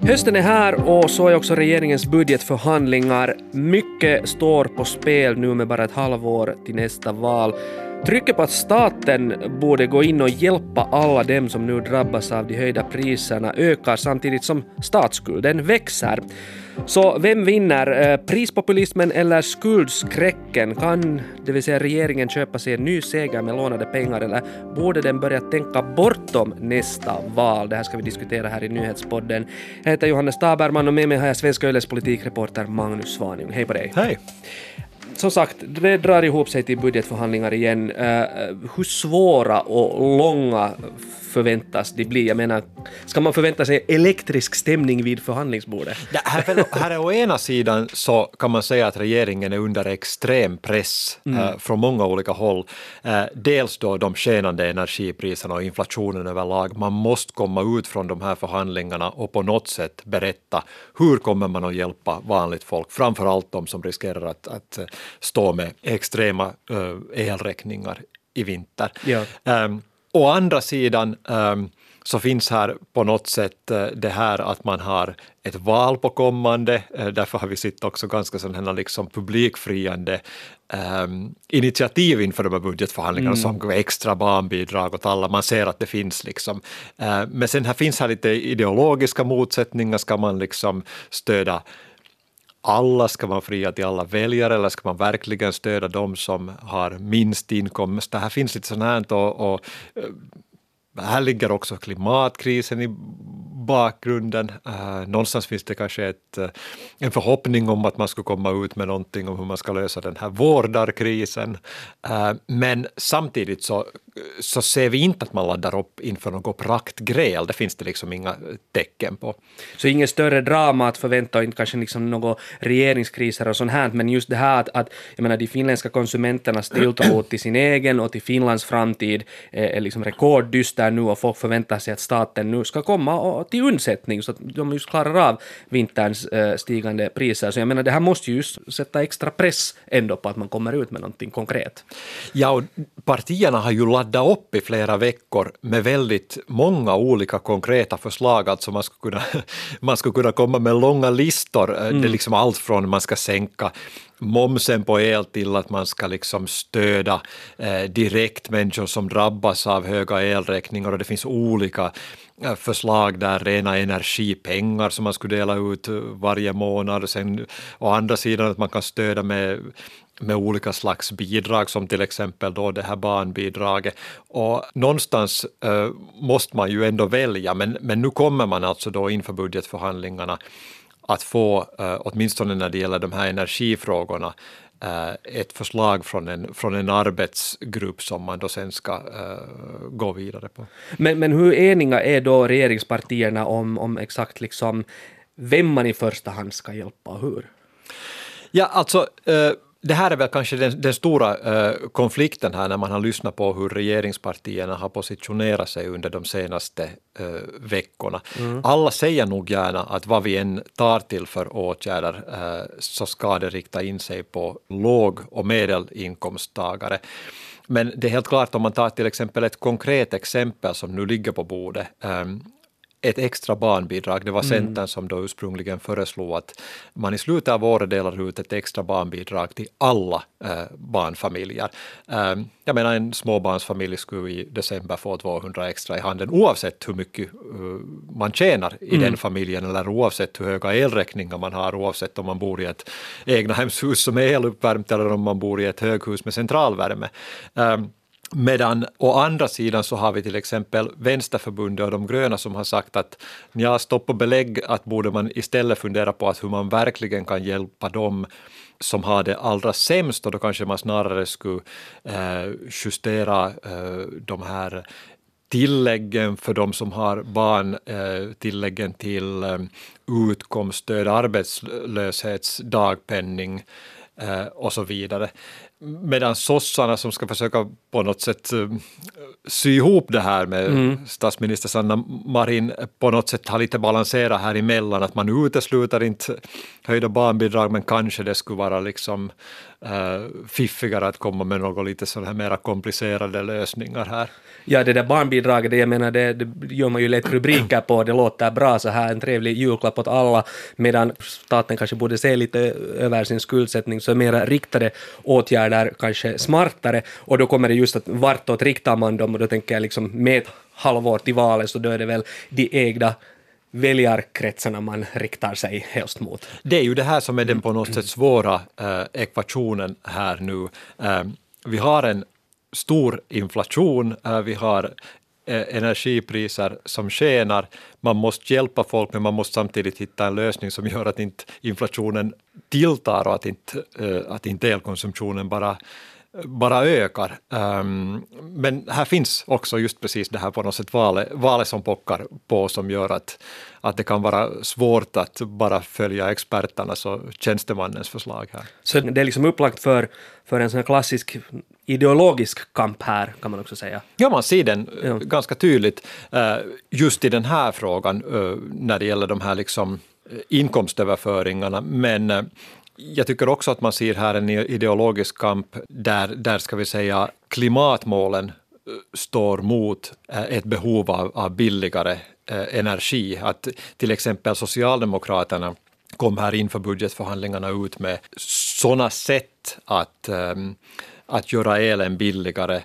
Hösten är här och så är också regeringens budgetförhandlingar. Mycket står på spel nu med bara ett halvår till nästa val. Trycket på att staten borde gå in och hjälpa alla dem som nu drabbas av de höjda priserna ökar samtidigt som statsskulden växer. Så vem vinner? Eh, prispopulismen eller skuldskräcken? Kan, det vill säga regeringen, köpa sig en ny seger med lånade pengar eller borde den börja tänka bortom nästa val? Det här ska vi diskutera här i nyhetspodden. Jag heter Johannes Taberman och med mig har jag Svenska Yles politikreporter Magnus Svanjung. Hej på dig! Hej! Som sagt, det drar ihop sig till budgetförhandlingar igen. Uh, hur svåra och långa förväntas de bli? Jag menar, ska man förvänta sig elektrisk stämning vid förhandlingsbordet? Ja, här, här är å ena sidan så kan man säga att regeringen är under extrem press mm. uh, från många olika håll. Uh, dels då de skenande energipriserna och inflationen överlag. Man måste komma ut från de här förhandlingarna och på något sätt berätta hur kommer man att hjälpa vanligt folk, framför allt de som riskerar att, att stå med extrema uh, elräkningar i vinter. Ja. Um, å andra sidan um, så finns här på något sätt uh, det här att man har ett val på kommande, uh, därför har vi sett också ganska sådana liksom publikfriande um, initiativ inför de här budgetförhandlingarna mm. som extra barnbidrag åt alla, man ser att det finns liksom. Uh, men sen här finns här lite ideologiska motsättningar, ska man liksom stödja alla ska man fria till alla väljare eller ska man verkligen stödja de som har minst inkomst? Det här finns lite sånt här och, och eh, här ligger också klimatkrisen i bakgrunden. Uh, någonstans finns det kanske ett, uh, en förhoppning om att man ska komma ut med någonting om hur man ska lösa den här vårdarkrisen. Uh, men samtidigt så så ser vi inte att man laddar upp inför något praktgräl, det finns det liksom inga tecken på. Så inget större drama att förvänta och inte kanske liksom några regeringskriser och sånt här, men just det här att, att jag menar, de finländska konsumenternas tilltro till sin egen och till Finlands framtid är, är liksom rekorddyster nu och folk förväntar sig att staten nu ska komma och, till undsättning så att de just klarar av vinterns äh, stigande priser. Så jag menar, det här måste ju just sätta extra press ändå på att man kommer ut med någonting konkret. Ja, och partierna har ju laddat ladda upp i flera veckor med väldigt många olika konkreta förslag. Alltså man skulle kunna, man skulle kunna komma med långa listor. Mm. Det är mm. liksom allt från man ska sänka momsen på el till att man ska liksom stödja eh, direkt människor som drabbas av höga elräkningar och det finns olika eh, förslag där rena energipengar som man skulle dela ut varje månad. Sen å andra sidan att man kan stödja med med olika slags bidrag som till exempel då det här barnbidraget. Och någonstans eh, måste man ju ändå välja, men, men nu kommer man alltså då inför budgetförhandlingarna att få, eh, åtminstone när det gäller de här energifrågorna, ett förslag från en, från en arbetsgrupp som man då sen ska uh, gå vidare på. Men, men hur eniga är då regeringspartierna om, om exakt liksom vem man i första hand ska hjälpa och hur? Ja, alltså det här är väl kanske den, den stora uh, konflikten här när man har lyssnat på hur regeringspartierna har positionerat sig under de senaste uh, veckorna. Mm. Alla säger nog gärna att vad vi än tar till för åtgärder uh, så ska det rikta in sig på låg och medelinkomsttagare. Men det är helt klart om man tar till exempel ett konkret exempel som nu ligger på bordet. Ett extra barnbidrag. Det var mm. Centern mm. som då ursprungligen föreslog att man i slutet av året delar ut ett extra barnbidrag till alla eh, barnfamiljer. Eh, jag menar en småbarnsfamilj skulle i december få 200 extra i handen oavsett hur mycket uh, man tjänar i mm. den familjen eller oavsett hur höga elräkningar man har, oavsett om man bor i ett egnahemshus som är eluppvärmt eller om man bor i ett höghus med centralvärme. Um, Medan å andra sidan så har vi till exempel Vänsterförbundet och de gröna som har sagt att ja, stopp och belägg att borde man istället fundera på att hur man verkligen kan hjälpa dem som har det allra sämst och då kanske man snarare skulle eh, justera eh, de här tilläggen för de som har barn, eh, tilläggen till eh, utkomststöd, arbetslöshetsdagpenning eh, och så vidare medan sossarna som ska försöka på något sätt uh, sy ihop det här med mm. statsminister Sanna Marin på något sätt har lite balanserat här emellan, att man utesluter inte höjda barnbidrag men kanske det skulle vara liksom uh, fiffigare att komma med något lite sådana här mera komplicerade lösningar här. Ja, det där barnbidraget, det, jag menar, det, det gör man ju lätt rubriker på, det låter bra så här, en trevlig julklapp åt alla, medan staten kanske borde se lite över sin skuldsättning, så mera riktade åtgärder kanske smartare, och då kommer det just att vartåt riktar man dem, och då tänker jag liksom med ett halvår till valet, så då är det väl de egna väljarkretsarna man riktar sig helst mot. Det är ju det här som är den på något sätt svåra eh, ekvationen här nu. Eh, vi har en stor inflation, eh, vi har Eh, energipriser som skenar. Man måste hjälpa folk men man måste samtidigt hitta en lösning som gör att inte inflationen tilltar och att inte, eh, att inte elkonsumtionen bara bara ökar. Um, men här finns också just precis det här på något sätt valet, valet som pockar på som gör att, att det kan vara svårt att bara följa experternas och tjänstemannens förslag här. Så det är liksom upplagt för, för en sån klassisk ideologisk kamp här, kan man också säga? Ja, man ser den ja. ganska tydligt uh, just i den här frågan uh, när det gäller de här liksom inkomstöverföringarna, men jag tycker också att man ser här en ideologisk kamp där, där ska vi säga klimatmålen eh, står mot eh, ett behov av, av billigare eh, energi. Att till exempel Socialdemokraterna kom här inför budgetförhandlingarna ut med sådana sätt att, att göra elen billigare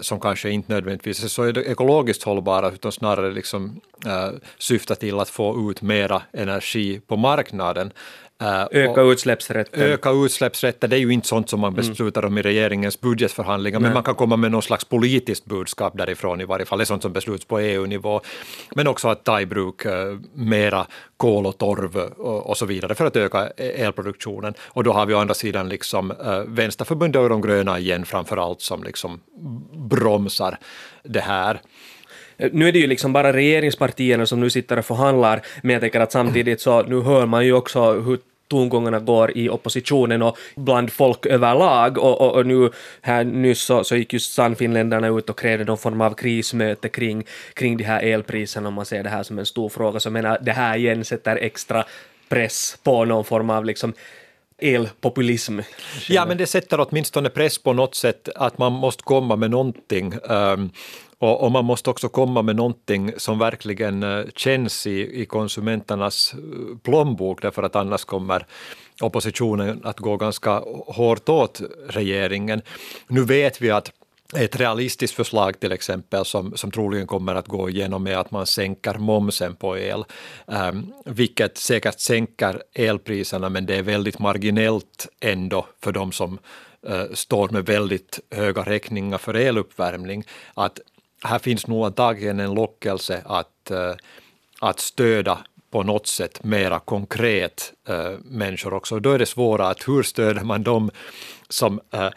som kanske inte nödvändigtvis är så ekologiskt hållbara utan snarare liksom, äh, syftar till att få ut mera energi på marknaden. Uh, öka utsläppsrätten. Öka utsläppsrätten, det är ju inte sånt som man mm. beslutar om i regeringens budgetförhandlingar, Nej. men man kan komma med någon slags politiskt budskap därifrån i varje fall. Det är sånt som besluts på EU-nivå. Men också att ta i bruk uh, mera kol och torv och, och, så vidare för att öka elproduktionen. Och då har vi å andra sidan liksom Vänsterförbundet och de gröna igen framför allt som liksom bromsar det här. Nu är det ju liksom bara regeringspartierna som nu sitter och förhandlar, men jag tänker att samtidigt så nu hör man ju också hur tongångarna går i oppositionen och bland folk överlag. Och, och, och nu här nyss så, så gick just Sannfinländarna ut och krävde någon form av krismöte kring, kring de här elpriserna, om man ser det här som en stor fråga. Så jag menar, det här igen sätter extra press på någon form av liksom elpopulism. Ja, men det sätter åtminstone press på något sätt att man måste komma med någonting. Ehm, och, man måste också komma med någonting som verkligen eh, känns i, i konsumenternas eh, plånbok, därför att annars kommer oppositionen att gå ganska hårt åt regeringen. Nu vet vi att ett realistiskt förslag till exempel som, som troligen kommer att gå igenom är att man sänker momsen på el, um, vilket säkert sänker elpriserna men det är väldigt marginellt ändå för de som uh, står med väldigt höga räkningar för eluppvärmning. Att här finns nog antagligen en lockelse att, uh, att stöda på något sätt mera konkret uh, människor också. Då är det svåra att hur stöder man dem som uh,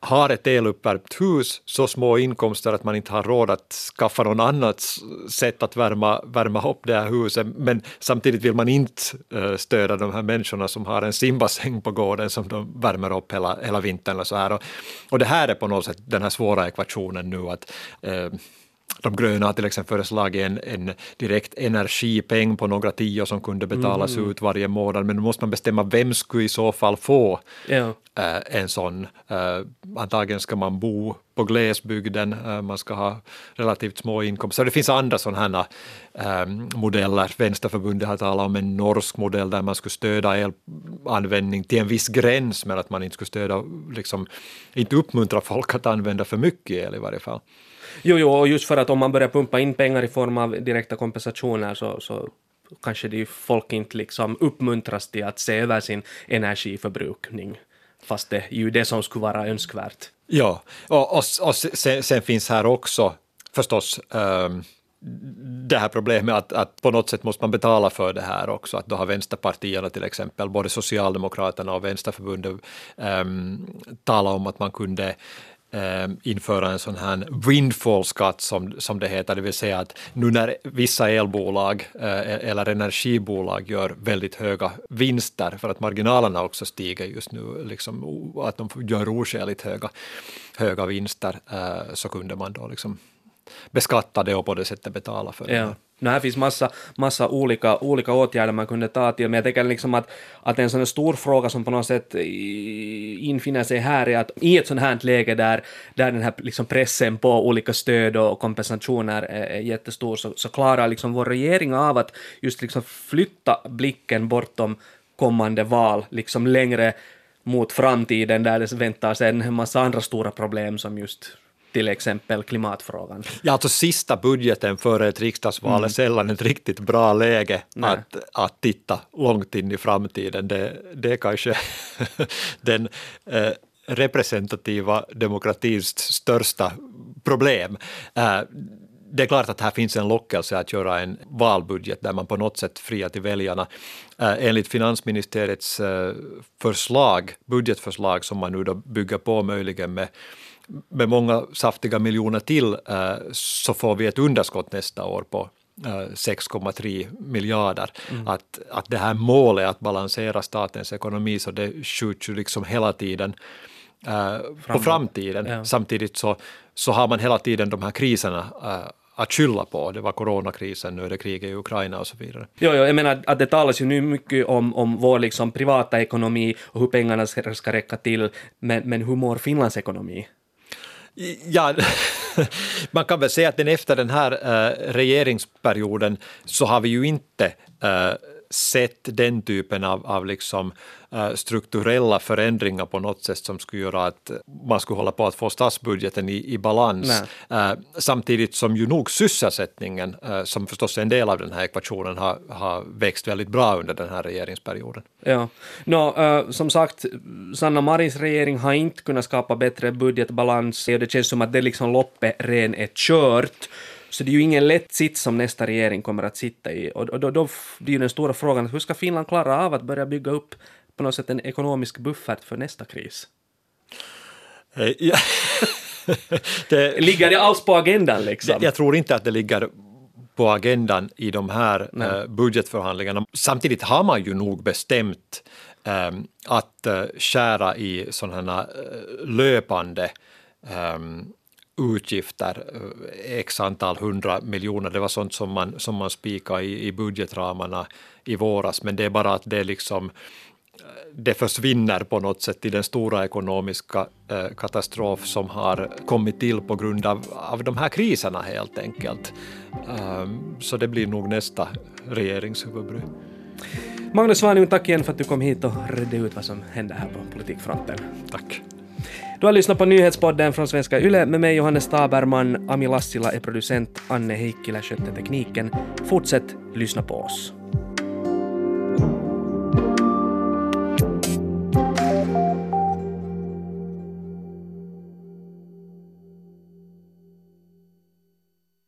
har ett eluppvärmt hus, så små inkomster att man inte har råd att skaffa något annat sätt att värma, värma upp det här huset, men samtidigt vill man inte eh, stödja de här människorna som har en simbassäng på gården som de värmer upp hela, hela vintern. Och, så här. Och, och det här är på något sätt den här svåra ekvationen nu att eh, de gröna har till exempel föreslagit en, en direkt energipeng på några tio som kunde betalas mm. ut varje månad, men då måste man bestämma vem skulle i så fall få ja. äh, en sån. Äh, antagligen ska man bo på glesbygden, eh, man ska ha relativt små inkomster. Det finns andra sådana här eh, modeller. Vänsterförbundet har talat om en norsk modell där man skulle stödja elanvändning till en viss gräns, men att man inte skulle stödja, liksom, inte uppmuntra folk att använda för mycket el i varje fall. Jo, jo, och just för att om man börjar pumpa in pengar i form av direkta kompensationer så, så kanske det folk inte liksom uppmuntras till att se över sin energiförbrukning. Fast det är ju det som skulle vara önskvärt. Ja, och, och, och sen, sen, finns här också förstås um, det här problemet att, att på något sätt måste man betala för det här också. Att då har vänsterpartierna till exempel, både Socialdemokraterna och Vänsterförbundet um, talat om att man kunde eh, införa en sån här windfall-skatt som, som det heter, det vill säga att nu när vissa elbolag eh, eller energibolag gör väldigt höga vinster för att marginalerna också stiger just nu, liksom, att de gör oskäligt höga, höga vinster, eh, så kunde man då liksom beskatta det och på det sättet betala för ja. det. No, här finns massa, massa olika, olika åtgärder man kunde ta till, men jag tänker liksom att, att en sån stor fråga som på något sätt infinner sig här är att i ett sånt här läge där, där den här liksom pressen på olika stöd och kompensationer är, är jättestor, så, så klarar liksom vår regering av att just liksom flytta blicken bortom kommande val, liksom längre mot framtiden där det väntar sig en massa andra stora problem som just till exempel klimatfrågan. Ja, alltså sista budgeten före ett riksdagsval mm. är sällan ett riktigt bra läge att, att titta långt in i framtiden. Det, det är kanske den eh, representativa demokratins största problem. Eh, det är klart att här finns en lockelse att göra en valbudget där man på något sätt friar till väljarna. Eh, enligt finansministeriets eh, förslag, budgetförslag som man nu då bygger på möjligen med med många saftiga miljoner till eh, så får vi ett underskott nästa år på 6,3 eh, miljarder. Mm. Att, att det här målet att balansera statens ekonomi så det skjuts ju liksom hela tiden uh, på framtiden. Ja. Samtidigt så, så har man hela tiden de här kriserna att skylla på. Det var coronakrisen, nu är det kriget i Ukraina och så vidare. Jo, jo jag menar att det talas ju nu mycket om, om vår liksom privata ekonomi och hur pengarna ska, ska räcka till, men, men hur mår Finlands ekonomi? Ja, man kan väl säga att den efter den här eh, regeringsperioden så har vi ju inte eh, sett den typen av, av liksom, uh, strukturella förändringar på något sätt som skulle göra att man skulle hålla på att få statsbudgeten i, i balans. Uh, samtidigt som ju nog sysselsättningen, uh, som förstås är en del av den här ekvationen, har, har växt väldigt bra under den här regeringsperioden. Ja, no, som sagt, Sanna Marins regering har inte kunnat skapa bättre budgetbalans och det känns som att det liksom loppet ren är kört. Så det är ju ingen lätt sits som nästa regering kommer att sitta i. Och då, då, är ju den stora frågan, hur ska Finland klara av att börja bygga upp på något sätt en ekonomisk buffert för nästa kris? Eh, ja. det, ligger det alls på agendan liksom? Jag tror inte att det ligger på agendan i de här uh, budgetförhandlingarna. Samtidigt har man ju nog bestämt um, att uh, skära i sådana uh, löpande um, utgifter, eh, x antal hundra miljoner, det var sånt som man, som man spikade i, i budgetramarna i våras, men det är bara att det liksom eh, det försvinner på något sätt i den stora ekonomiska eh, katastrof som har kommit till på grund av, av de här kriserna helt enkelt. Um, så det blir nog nästa regeringshuvudbry. Magnus Svanung, tack igen för att du kom hit och redde ut vad som händer här på politikfronten. Tack. Du har lyssnat på nyhetspodden från Svenska Yle med mig Johannes Taberman. Ami Lassila är producent, Anne Heikkilä skötte tekniken. Fortsätt lyssna på oss.